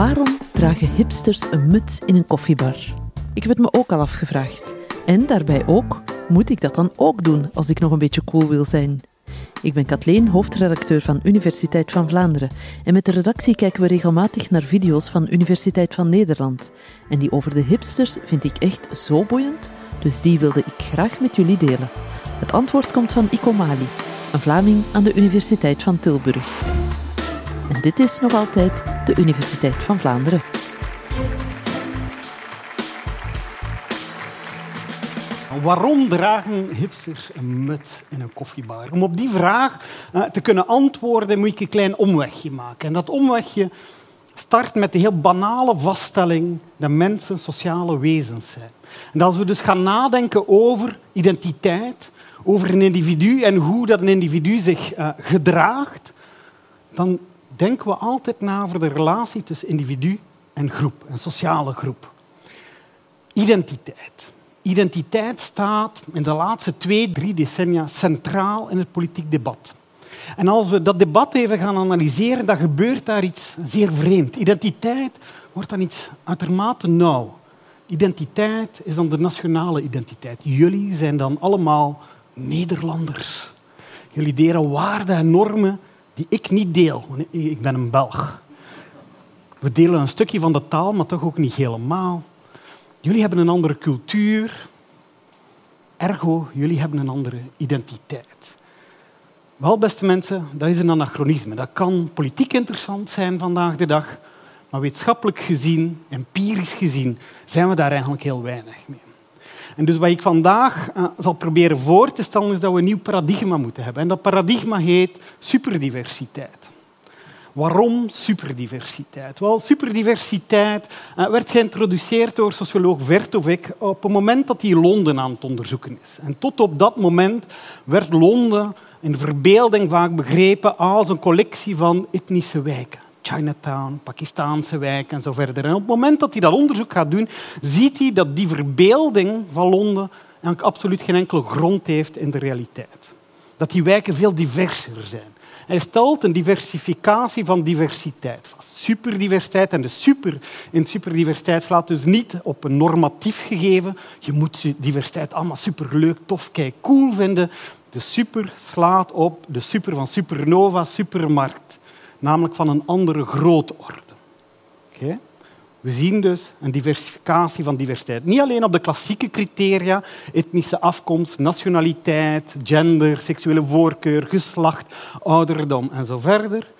Waarom dragen hipsters een muts in een koffiebar? Ik heb het me ook al afgevraagd. En daarbij ook, moet ik dat dan ook doen als ik nog een beetje cool wil zijn? Ik ben Kathleen, hoofdredacteur van Universiteit van Vlaanderen. En met de redactie kijken we regelmatig naar video's van Universiteit van Nederland. En die over de hipsters vind ik echt zo boeiend, dus die wilde ik graag met jullie delen. Het antwoord komt van Ico Mali, een Vlaming aan de Universiteit van Tilburg. Dit is nog altijd de Universiteit van Vlaanderen. Waarom dragen hipsters een muts in een koffiebar? Om op die vraag uh, te kunnen antwoorden moet ik een klein omwegje maken. En dat omwegje start met de heel banale vaststelling dat mensen sociale wezens zijn. En als we dus gaan nadenken over identiteit, over een individu en hoe dat een individu zich uh, gedraagt, dan denken we altijd na over de relatie tussen individu en groep, een sociale groep. Identiteit. Identiteit staat in de laatste twee, drie decennia centraal in het politiek debat. En als we dat debat even gaan analyseren, dan gebeurt daar iets zeer vreemd. Identiteit wordt dan iets uitermate nauw. Identiteit is dan de nationale identiteit. Jullie zijn dan allemaal Nederlanders. Jullie delen waarden en normen die ik niet deel. Ik ben een Belg. We delen een stukje van de taal, maar toch ook niet helemaal. Jullie hebben een andere cultuur. Ergo, jullie hebben een andere identiteit. Wel, beste mensen, dat is een anachronisme. Dat kan politiek interessant zijn vandaag de dag, maar wetenschappelijk gezien, empirisch gezien, zijn we daar eigenlijk heel weinig mee. En dus wat ik vandaag uh, zal proberen voor te stellen, is dat we een nieuw paradigma moeten hebben. En dat paradigma heet superdiversiteit. Waarom superdiversiteit? Wel, superdiversiteit uh, werd geïntroduceerd door socioloog Vertovec op het moment dat hij Londen aan het onderzoeken is. En tot op dat moment werd Londen in de verbeelding vaak begrepen als een collectie van etnische wijken. Chinatown, Pakistaanse wijken en zo verder. En op het moment dat hij dat onderzoek gaat doen, ziet hij dat die verbeelding van Londen absoluut geen enkele grond heeft in de realiteit. Dat die wijken veel diverser zijn. Hij stelt een diversificatie van diversiteit vast. Superdiversiteit en de super in superdiversiteit slaat dus niet op een normatief gegeven. Je moet diversiteit allemaal superleuk, tof, kijk, cool vinden. De super slaat op de super van supernova, supermarkt namelijk van een andere grootorde. Okay? We zien dus een diversificatie van diversiteit. Niet alleen op de klassieke criteria, etnische afkomst, nationaliteit, gender, seksuele voorkeur, geslacht, ouderdom en zo verder,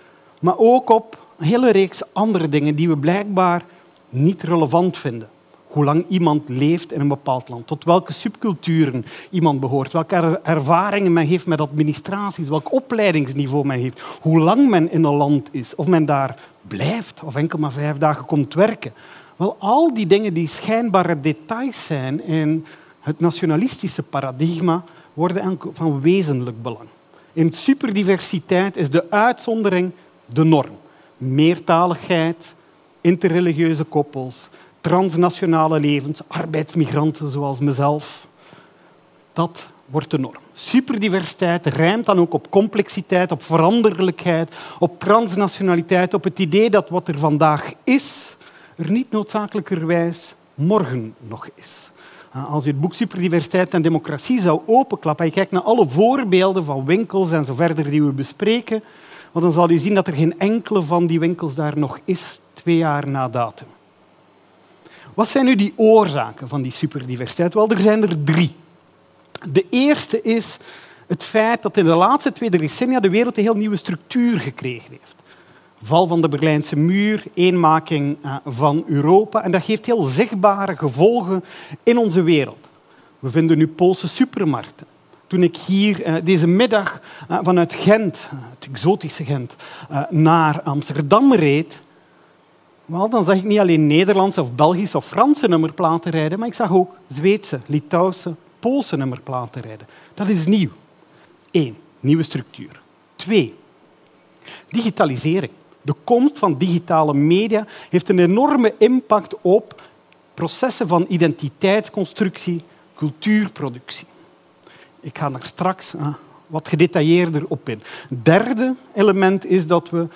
maar ook op een hele reeks andere dingen die we blijkbaar niet relevant vinden hoe lang iemand leeft in een bepaald land, tot welke subculturen iemand behoort, welke ervaringen men heeft met administraties, welk opleidingsniveau men heeft, hoe lang men in een land is, of men daar blijft of enkel maar vijf dagen komt werken. Wel, al die dingen die schijnbare details zijn in het nationalistische paradigma, worden van wezenlijk belang. In superdiversiteit is de uitzondering de norm. Meertaligheid, interreligieuze koppels, transnationale levens, arbeidsmigranten zoals mezelf. Dat wordt de norm. Superdiversiteit rijmt dan ook op complexiteit, op veranderlijkheid, op transnationaliteit, op het idee dat wat er vandaag is, er niet noodzakelijkerwijs morgen nog is. Eh, als je het boek Superdiversiteit en Democratie zou openklappen en je kijkt naar alle voorbeelden van winkels en zo verder die we bespreken, dan zal je zien dat er geen enkele van die winkels daar nog is, twee jaar na datum. Wat zijn nu die oorzaken van die superdiversiteit? Wel, er zijn er drie. De eerste is het feit dat in de laatste twee decennia de wereld een heel nieuwe structuur gekregen heeft. Val van de Berlijnse muur, eenmaking eh, van Europa. En dat geeft heel zichtbare gevolgen in onze wereld. We vinden nu Poolse supermarkten. Toen ik hier eh, deze middag eh, vanuit Gent, het exotische Gent, naar Amsterdam reed, wel, dan zag ik niet alleen Nederlandse of Belgische of Franse nummerplaten rijden, maar ik zag ook Zweedse, Litouwse, Poolse nummerplaten rijden. Dat is nieuw. Eén, nieuwe structuur. Twee, digitalisering. De komst van digitale media heeft een enorme impact op processen van identiteitsconstructie, cultuurproductie. Ik ga daar straks wat gedetailleerder op in. Derde element is dat we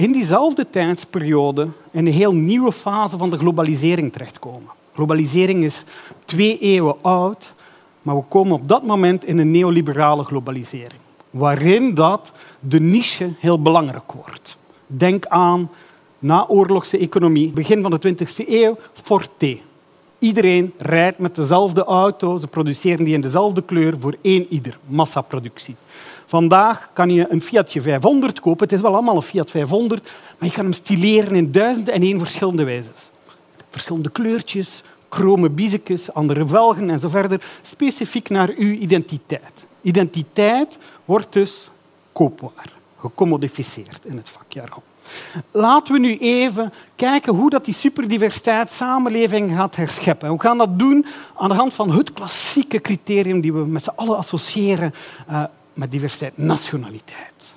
in diezelfde tijdsperiode in een heel nieuwe fase van de globalisering terechtkomen. Globalisering is twee eeuwen oud, maar we komen op dat moment in een neoliberale globalisering, waarin dat de niche heel belangrijk wordt. Denk aan naoorlogse economie, begin van de 20e eeuw, Forte. Iedereen rijdt met dezelfde auto, ze produceren die in dezelfde kleur voor één ieder, massaproductie. Vandaag kan je een Fiatje 500 kopen. Het is wel allemaal een Fiat 500, maar je kan hem stileren in duizend en één verschillende wijzes. Verschillende kleurtjes, chrome biezetjes, andere velgen en zo verder, specifiek naar uw identiteit. Identiteit wordt dus koopwaar, gecommodificeerd in het vakjargon. Laten we nu even kijken hoe dat die superdiversiteit samenleving gaat herscheppen. we gaan dat doen aan de hand van het klassieke criterium die we met z'n allen associëren uh, met diversiteit, nationaliteit.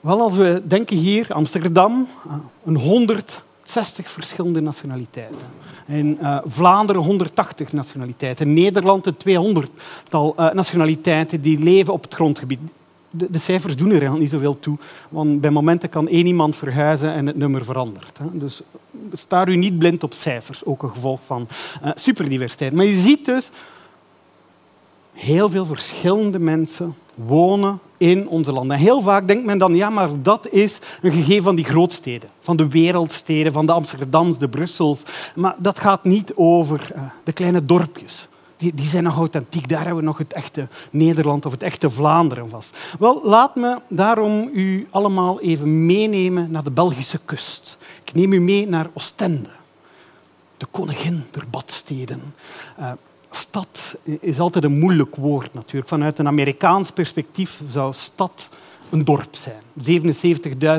Wel, als we denken hier, Amsterdam, uh, een 160 verschillende nationaliteiten. In uh, Vlaanderen 180 nationaliteiten. In Nederland een 200-tal uh, nationaliteiten die leven op het grondgebied de, cijfers doen er niet zoveel toe, want bij momenten kan één iemand verhuizen en het nummer verandert. Hè. Dus sta u niet blind op cijfers, ook een gevolg van uh, superdiversiteit. Maar je ziet dus, heel veel verschillende mensen wonen in onze landen. heel vaak denkt men dan, ja, maar dat is een gegeven van die grootsteden, van de wereldsteden, van de Amsterdams, de Brussels. Maar dat gaat niet over uh, de kleine dorpjes die, zijn nog authentiek. Daar hebben we nog het echte Nederland of het echte Vlaanderen vast. Wel, laat me daarom u allemaal even meenemen naar de Belgische kust. Ik neem u mee naar Oostende, de koningin der badsteden. Stad is altijd een moeilijk woord natuurlijk. Vanuit een Amerikaans perspectief zou stad een dorp zijn.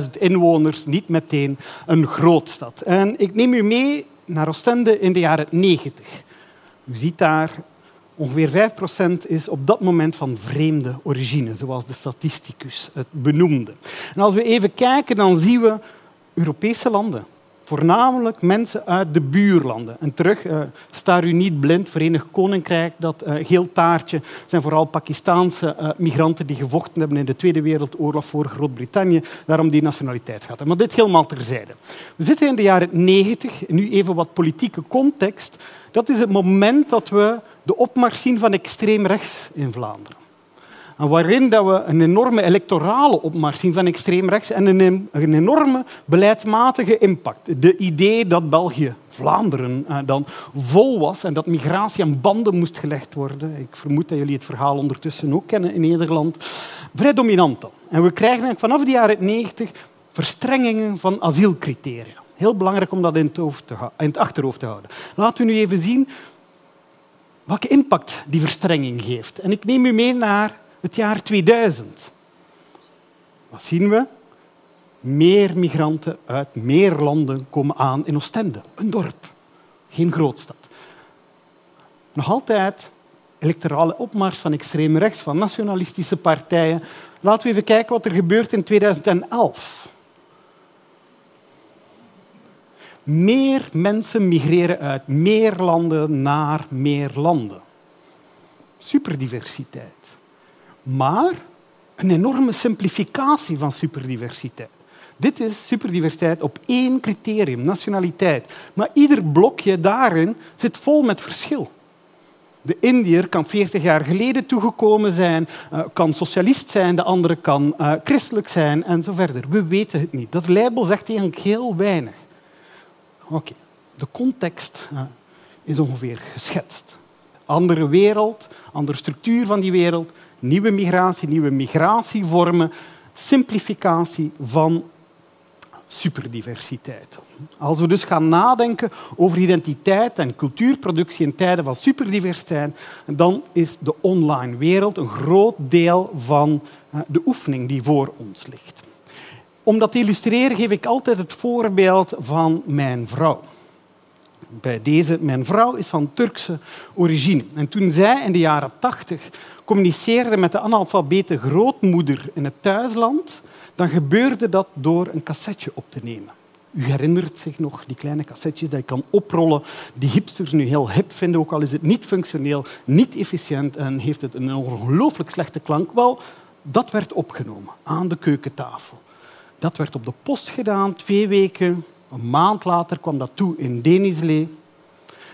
77.000 inwoners, niet meteen een grootstad. En ik neem u mee naar Oostende in de jaren 90. U ziet daar Ongeveer 5% is op dat moment van vreemde origine, zoals de statisticus het benoemde. En als we even kijken, dan zien we Europese landen. Voornamelijk mensen uit de buurlanden. En terug, uh, u niet blind, Verenigd Koninkrijk, dat uh, geel taartje, zijn vooral Pakistaanse uh, migranten die gevochten hebben in de Tweede Wereldoorlog voor Groot-Brittannië. Daarom die nationaliteit gaat. Maar dit helemaal terzijde. We zitten in de jaren 90, nu even wat politieke context. Dat is het moment dat we de opmars zien van extreem rechts in Vlaanderen. En waarin dat we een enorme electorale opmars zien van extreem rechts en een, een enorme beleidsmatige impact. De idee dat België, Vlaanderen, eh, dan vol was en dat migratie aan banden moest gelegd worden. Ik vermoed dat jullie het verhaal ondertussen ook kennen in Nederland. Vrij dominant dan. En we krijgen vanaf de jaren 90 verstrengingen van asielcriteria. Heel belangrijk om dat in het, het achterhoofd te houden. Laten we nu even zien welke impact die verstrenging geeft. En ik neem u mee naar het jaar 2000. Wat zien we? Meer migranten uit meer landen komen aan in Oostende, een dorp, geen grootstad. Nog altijd electorale opmars van extreem rechts, van nationalistische partijen. Laten we even kijken wat er gebeurt in 2011. Meer mensen migreren uit meer landen naar meer landen. Superdiversiteit. Maar een enorme simplificatie van superdiversiteit. Dit is superdiversiteit op één criterium, nationaliteit. Maar ieder blokje daarin zit vol met verschil. De Indiër kan 40 jaar geleden toegekomen zijn, eh, kan socialist zijn, de andere kan uh, christelijk zijn en zo verder. We weten het niet. Dat label zegt eigenlijk heel weinig. Oké, de context is ongeveer geschetst. Andere wereld, andere structuur van die wereld, nieuwe migratie, nieuwe migratievormen, simplificatie van superdiversiteit. Als we dus gaan nadenken over identiteit en cultuurproductie in tijden van superdiversiteit, dan is de online wereld een groot deel van eh, de oefening die voor ons ligt. Om dat te illustreren geef ik altijd het voorbeeld van mijn vrouw. Bij deze, mijn vrouw is van Turkse origine. En toen zij in de jaren tachtig communiceerde met de analfabete grootmoeder in het thuisland, dan gebeurde dat door een cassetje op te nemen. U herinnert zich nog die kleine cassettes die je kan oprollen, die hipsters nu heel hip vinden, ook al is het niet functioneel, niet efficiënt en heeft het een ongelooflijk slechte klank. Wel, dat werd opgenomen aan de keukentafel. Dat werd op de post gedaan, twee weken. Een maand later kwam dat toe in Denizlee.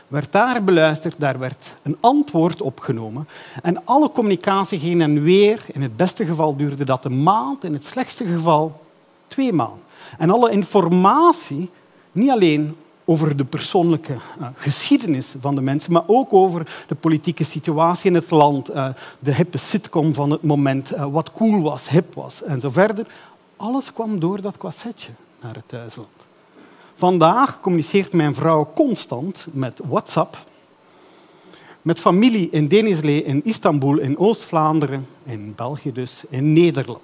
Werd daar beluisterd, daar werd een antwoord opgenomen. En alle communicatie ging en weer. In het beste geval duurde dat een maand, in het slechtste geval twee maanden. En alle informatie, niet alleen over de persoonlijke uh, geschiedenis van de mensen, maar ook over de politieke situatie in het land, uh, de hippe sitcom van het moment, uh, wat cool was, hip was en zo verder. Alles kwam door dat cassetje naar het thuisland. Vandaag communiceert mijn vrouw constant met WhatsApp met familie in Denizlee, in Istanbul, in Oost-Vlaanderen, in België dus, in Nederland.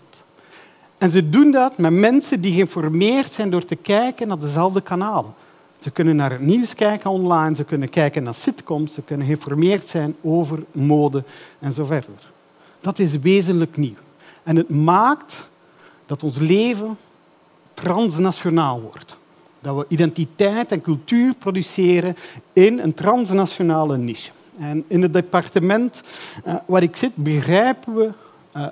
En ze doen dat met mensen die geïnformeerd zijn door te kijken naar dezelfde kanalen. Ze kunnen naar het nieuws kijken online, ze kunnen kijken naar sitcoms, ze kunnen geïnformeerd zijn over mode en zo verder. Dat is wezenlijk nieuw. En het maakt dat ons leven transnationaal wordt. Dat we identiteit en cultuur produceren in een transnationale niche. En in het departement uh, waar ik zit begrijpen we uh,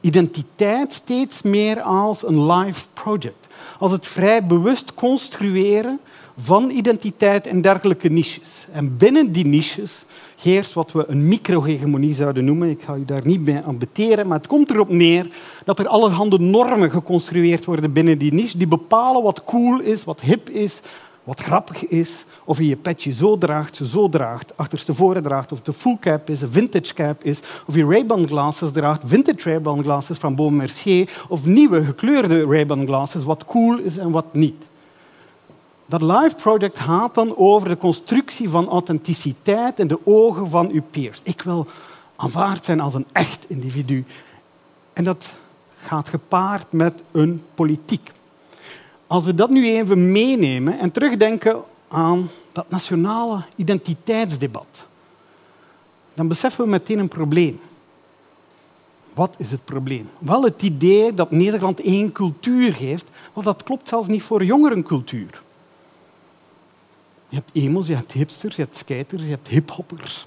identiteit steeds meer als een live project als het vrij bewust construeren van identiteit en dergelijke niches. En binnen die niches heerst wat we een microhegemonie zouden noemen. Ik ga u daar niet mee aan beteren, maar het komt erop neer dat er allerhande normen geconstrueerd worden binnen die niche die bepalen wat cool is, wat hip is, wat grappig is, of je je petje zo draagt, zo draagt, achterstevoren draagt, of de full cap is, een vintage cap is, of je Ray-Ban glasses draagt, vintage Ray-Ban glasses van Baume Mercier, of nieuwe gekleurde Ray-Ban glasses, wat cool is en wat niet. Dat live project gaat dan over de constructie van authenticiteit in de ogen van uw peers. Ik wil aanvaard zijn als een echt individu. En dat gaat gepaard met een politiek. Als we dat nu even meenemen en terugdenken aan dat nationale identiteitsdebat, dan beseffen we meteen een probleem. Wat is het probleem? Wel het idee dat Nederland één cultuur heeft, want dat klopt zelfs niet voor jongerencultuur. Je hebt emos, je hebt hipsters, je hebt skaters, je hebt hiphoppers.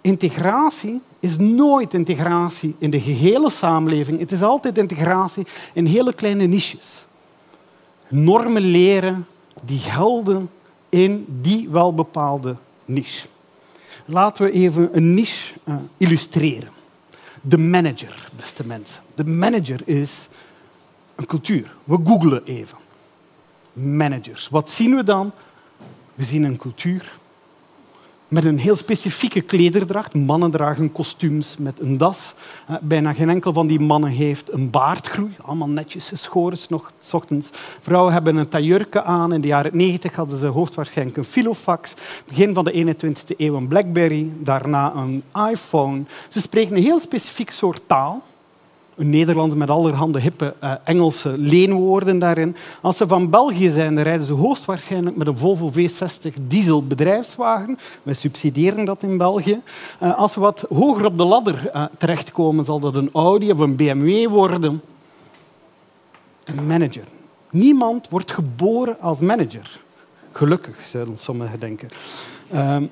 Integratie is nooit integratie in de gehele samenleving. Het is altijd integratie in hele kleine niches. Normen leren die gelden in die welbepaalde niche. Laten we even een niche uh, illustreren. De manager, beste mensen. De manager is een cultuur. We googlen even. Managers. Wat zien we dan? We zien een cultuur met een heel specifieke klederdracht. Mannen dragen kostuums met een das. Eh, bijna geen enkel van die mannen heeft een baardgroei. Allemaal netjes geschoren, nog s ochtends. Vrouwen hebben een taillurke aan. In de jaren 90 hadden ze hoogstwaarschijnlijk een filofax. Begin van de 21e eeuw een Blackberry. Daarna een iPhone. Ze spreken een heel specifiek soort taal een Nederlander met allerhande hippe uh, Engelse leenwoorden daarin. Als ze van België zijn, rijden ze hoogstwaarschijnlijk met een Volvo V60 diesel bedrijfswagen. Wij subsidiëren dat in België. Uh, als ze wat hoger op de ladder uh, terechtkomen, zal dat een Audi of een BMW worden. Een manager. Niemand wordt geboren als manager. Gelukkig, zouden sommigen denken. Ehm,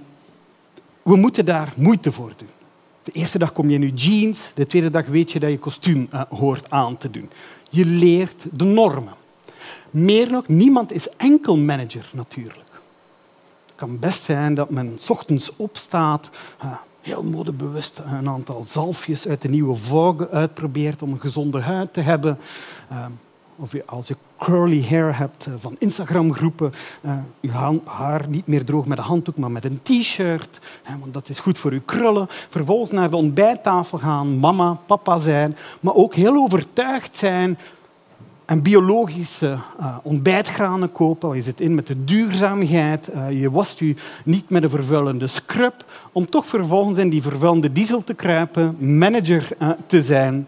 we moeten daar moeite voor doen. De eerste dag kom je in je jeans, de tweede dag weet je dat je kostuum uh, hoort aan te doen. Je leert de normen. Meer nog, niemand is enkel manager natuurlijk. Het kan best zijn dat men s ochtends opstaat, uh, heel modebewust een aantal zalfjes uit de nieuwe Vogue uitprobeert om een gezonde huid te hebben. Uh, of je, als je curly hair hebt eh, van Instagram-groepen, je haar niet meer droog met een handdoek, maar met een t-shirt, want dat is goed voor je krullen. Vervolgens naar de ontbijttafel gaan, mama, papa zijn, maar ook heel overtuigd zijn en biologische uh, ontbijtgranen kopen. Je zit in met de duurzaamheid. Je wast je niet met een vervuilende scrub. Om toch vervolgens in die vervuilende diesel te kruipen, manager te zijn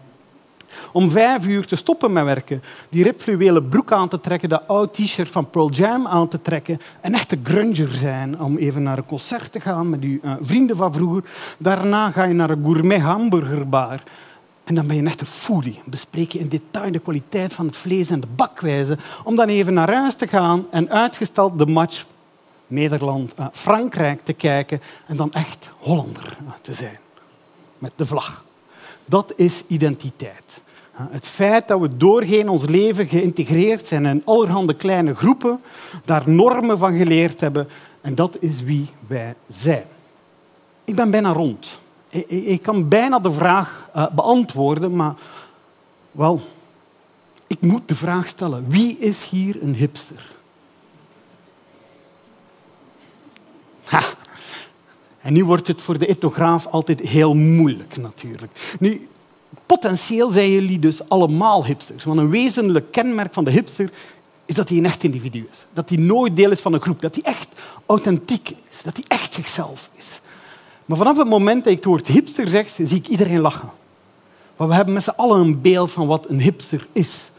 om vijf uur te stoppen met werken, die ripfluwelen broek aan te trekken, dat oud t-shirt van Pearl Jam aan te trekken, een echte grunger zijn, om even naar een concert te gaan met je uh, vrienden van vroeger. Daarna ga je naar een gourmet hamburgerbar. En dan ben je een echte foodie. Bespreek je in detail de kwaliteit van het vlees en de bakwijze. Om dan even naar huis te gaan en uitgesteld de match Nederland-Frankrijk te kijken. En dan echt Hollander te zijn. Met de vlag. Dat is identiteit. Het feit dat we doorheen ons leven geïntegreerd zijn in allerhande kleine groepen, daar normen van geleerd hebben. En dat is wie wij zijn. Ik ben bijna rond. Ik kan bijna de vraag eh, beantwoorden, maar wel, ik moet de vraag stellen. Wie is hier een hipster? En nu wordt het voor de etnograaf altijd heel moeilijk natuurlijk. Nu, potentieel zijn jullie dus allemaal hipsters. Want een wezenlijk kenmerk van de hipster is dat hij een echt individu is. Dat hij nooit deel is van een groep. Dat hij echt authentiek is. Dat hij echt zichzelf is. Maar vanaf het moment dat ik het woord hipster zeg, zie ik iedereen lachen. Want we hebben met z'n allen een beeld van wat een hipster is.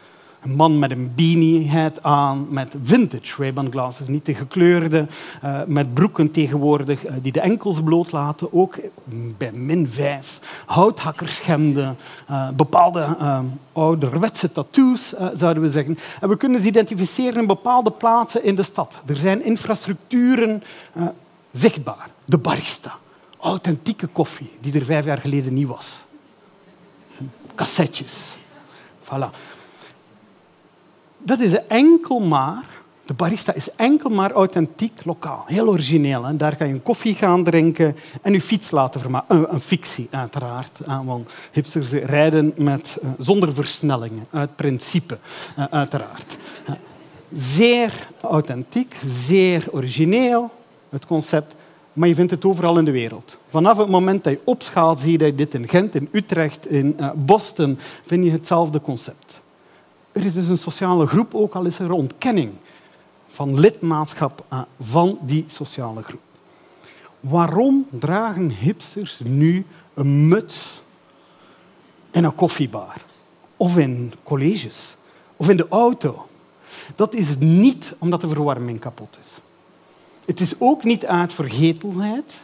Een man met een beanie hat aan, met vintage Ray-Ban glasses, niet de gekleurde, uh, met broeken tegenwoordig uh, die de enkels bloot laten, ook bij min 5. Houthakkerschemden, uh, bepaalde ouderwetse tattoos, zouden we zeggen. En we kunnen ze identificeren in bepaalde plaatsen in de stad. Er zijn infrastructuren zichtbaar. De barista, authentieke koffie, die er vijf jaar geleden niet was. Cassettes. Voilà dat is enkel maar, de barista is enkel maar authentiek lokaal. Heel origineel. Hè? Daar kan je een koffie gaan drinken en je fiets laten vermaken. Een, een fictie, uiteraard. Want hipsters rijden met, eh, zonder versnellingen, uit principe, eh, uiteraard. Zeer authentiek, zeer origineel, het concept. Maar je vindt het overal in de wereld. Vanaf het moment dat je opschaalt, zie je dit in Gent, in Utrecht, in eh, Boston, vind je hetzelfde concept. Er is dus een sociale groep, ook al is er ontkenning van lidmaatschap eh, van die sociale groep. Waarom dragen hipsters nu een muts in een koffiebar? Of in colleges? Of in de auto? Dat is niet omdat de verwarming kapot is. Het is ook niet uit vergetelheid.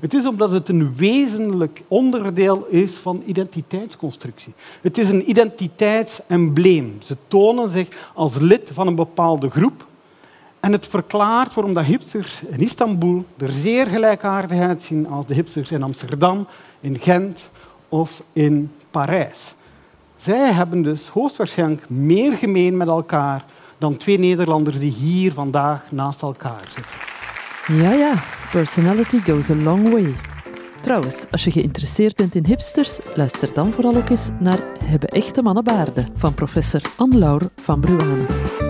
Het is omdat het een wezenlijk onderdeel is van identiteitsconstructie. Het is een identiteitsembleem. Ze tonen zich als lid van een bepaalde groep. En het verklaart waarom de hipsters in Istanbul er zeer gelijkaardig uitzien als de hipsters in Amsterdam, in Gent of in Parijs. Zij hebben dus hoogstwaarschijnlijk meer gemeen met elkaar dan twee Nederlanders die hier vandaag naast elkaar zitten. Ja, ja, personality goes a long way. Trouwens, als je geïnteresseerd bent in hipsters, luister dan vooral ook eens naar Hebben echte mannen baarden van professor Anne Laur van Bruane.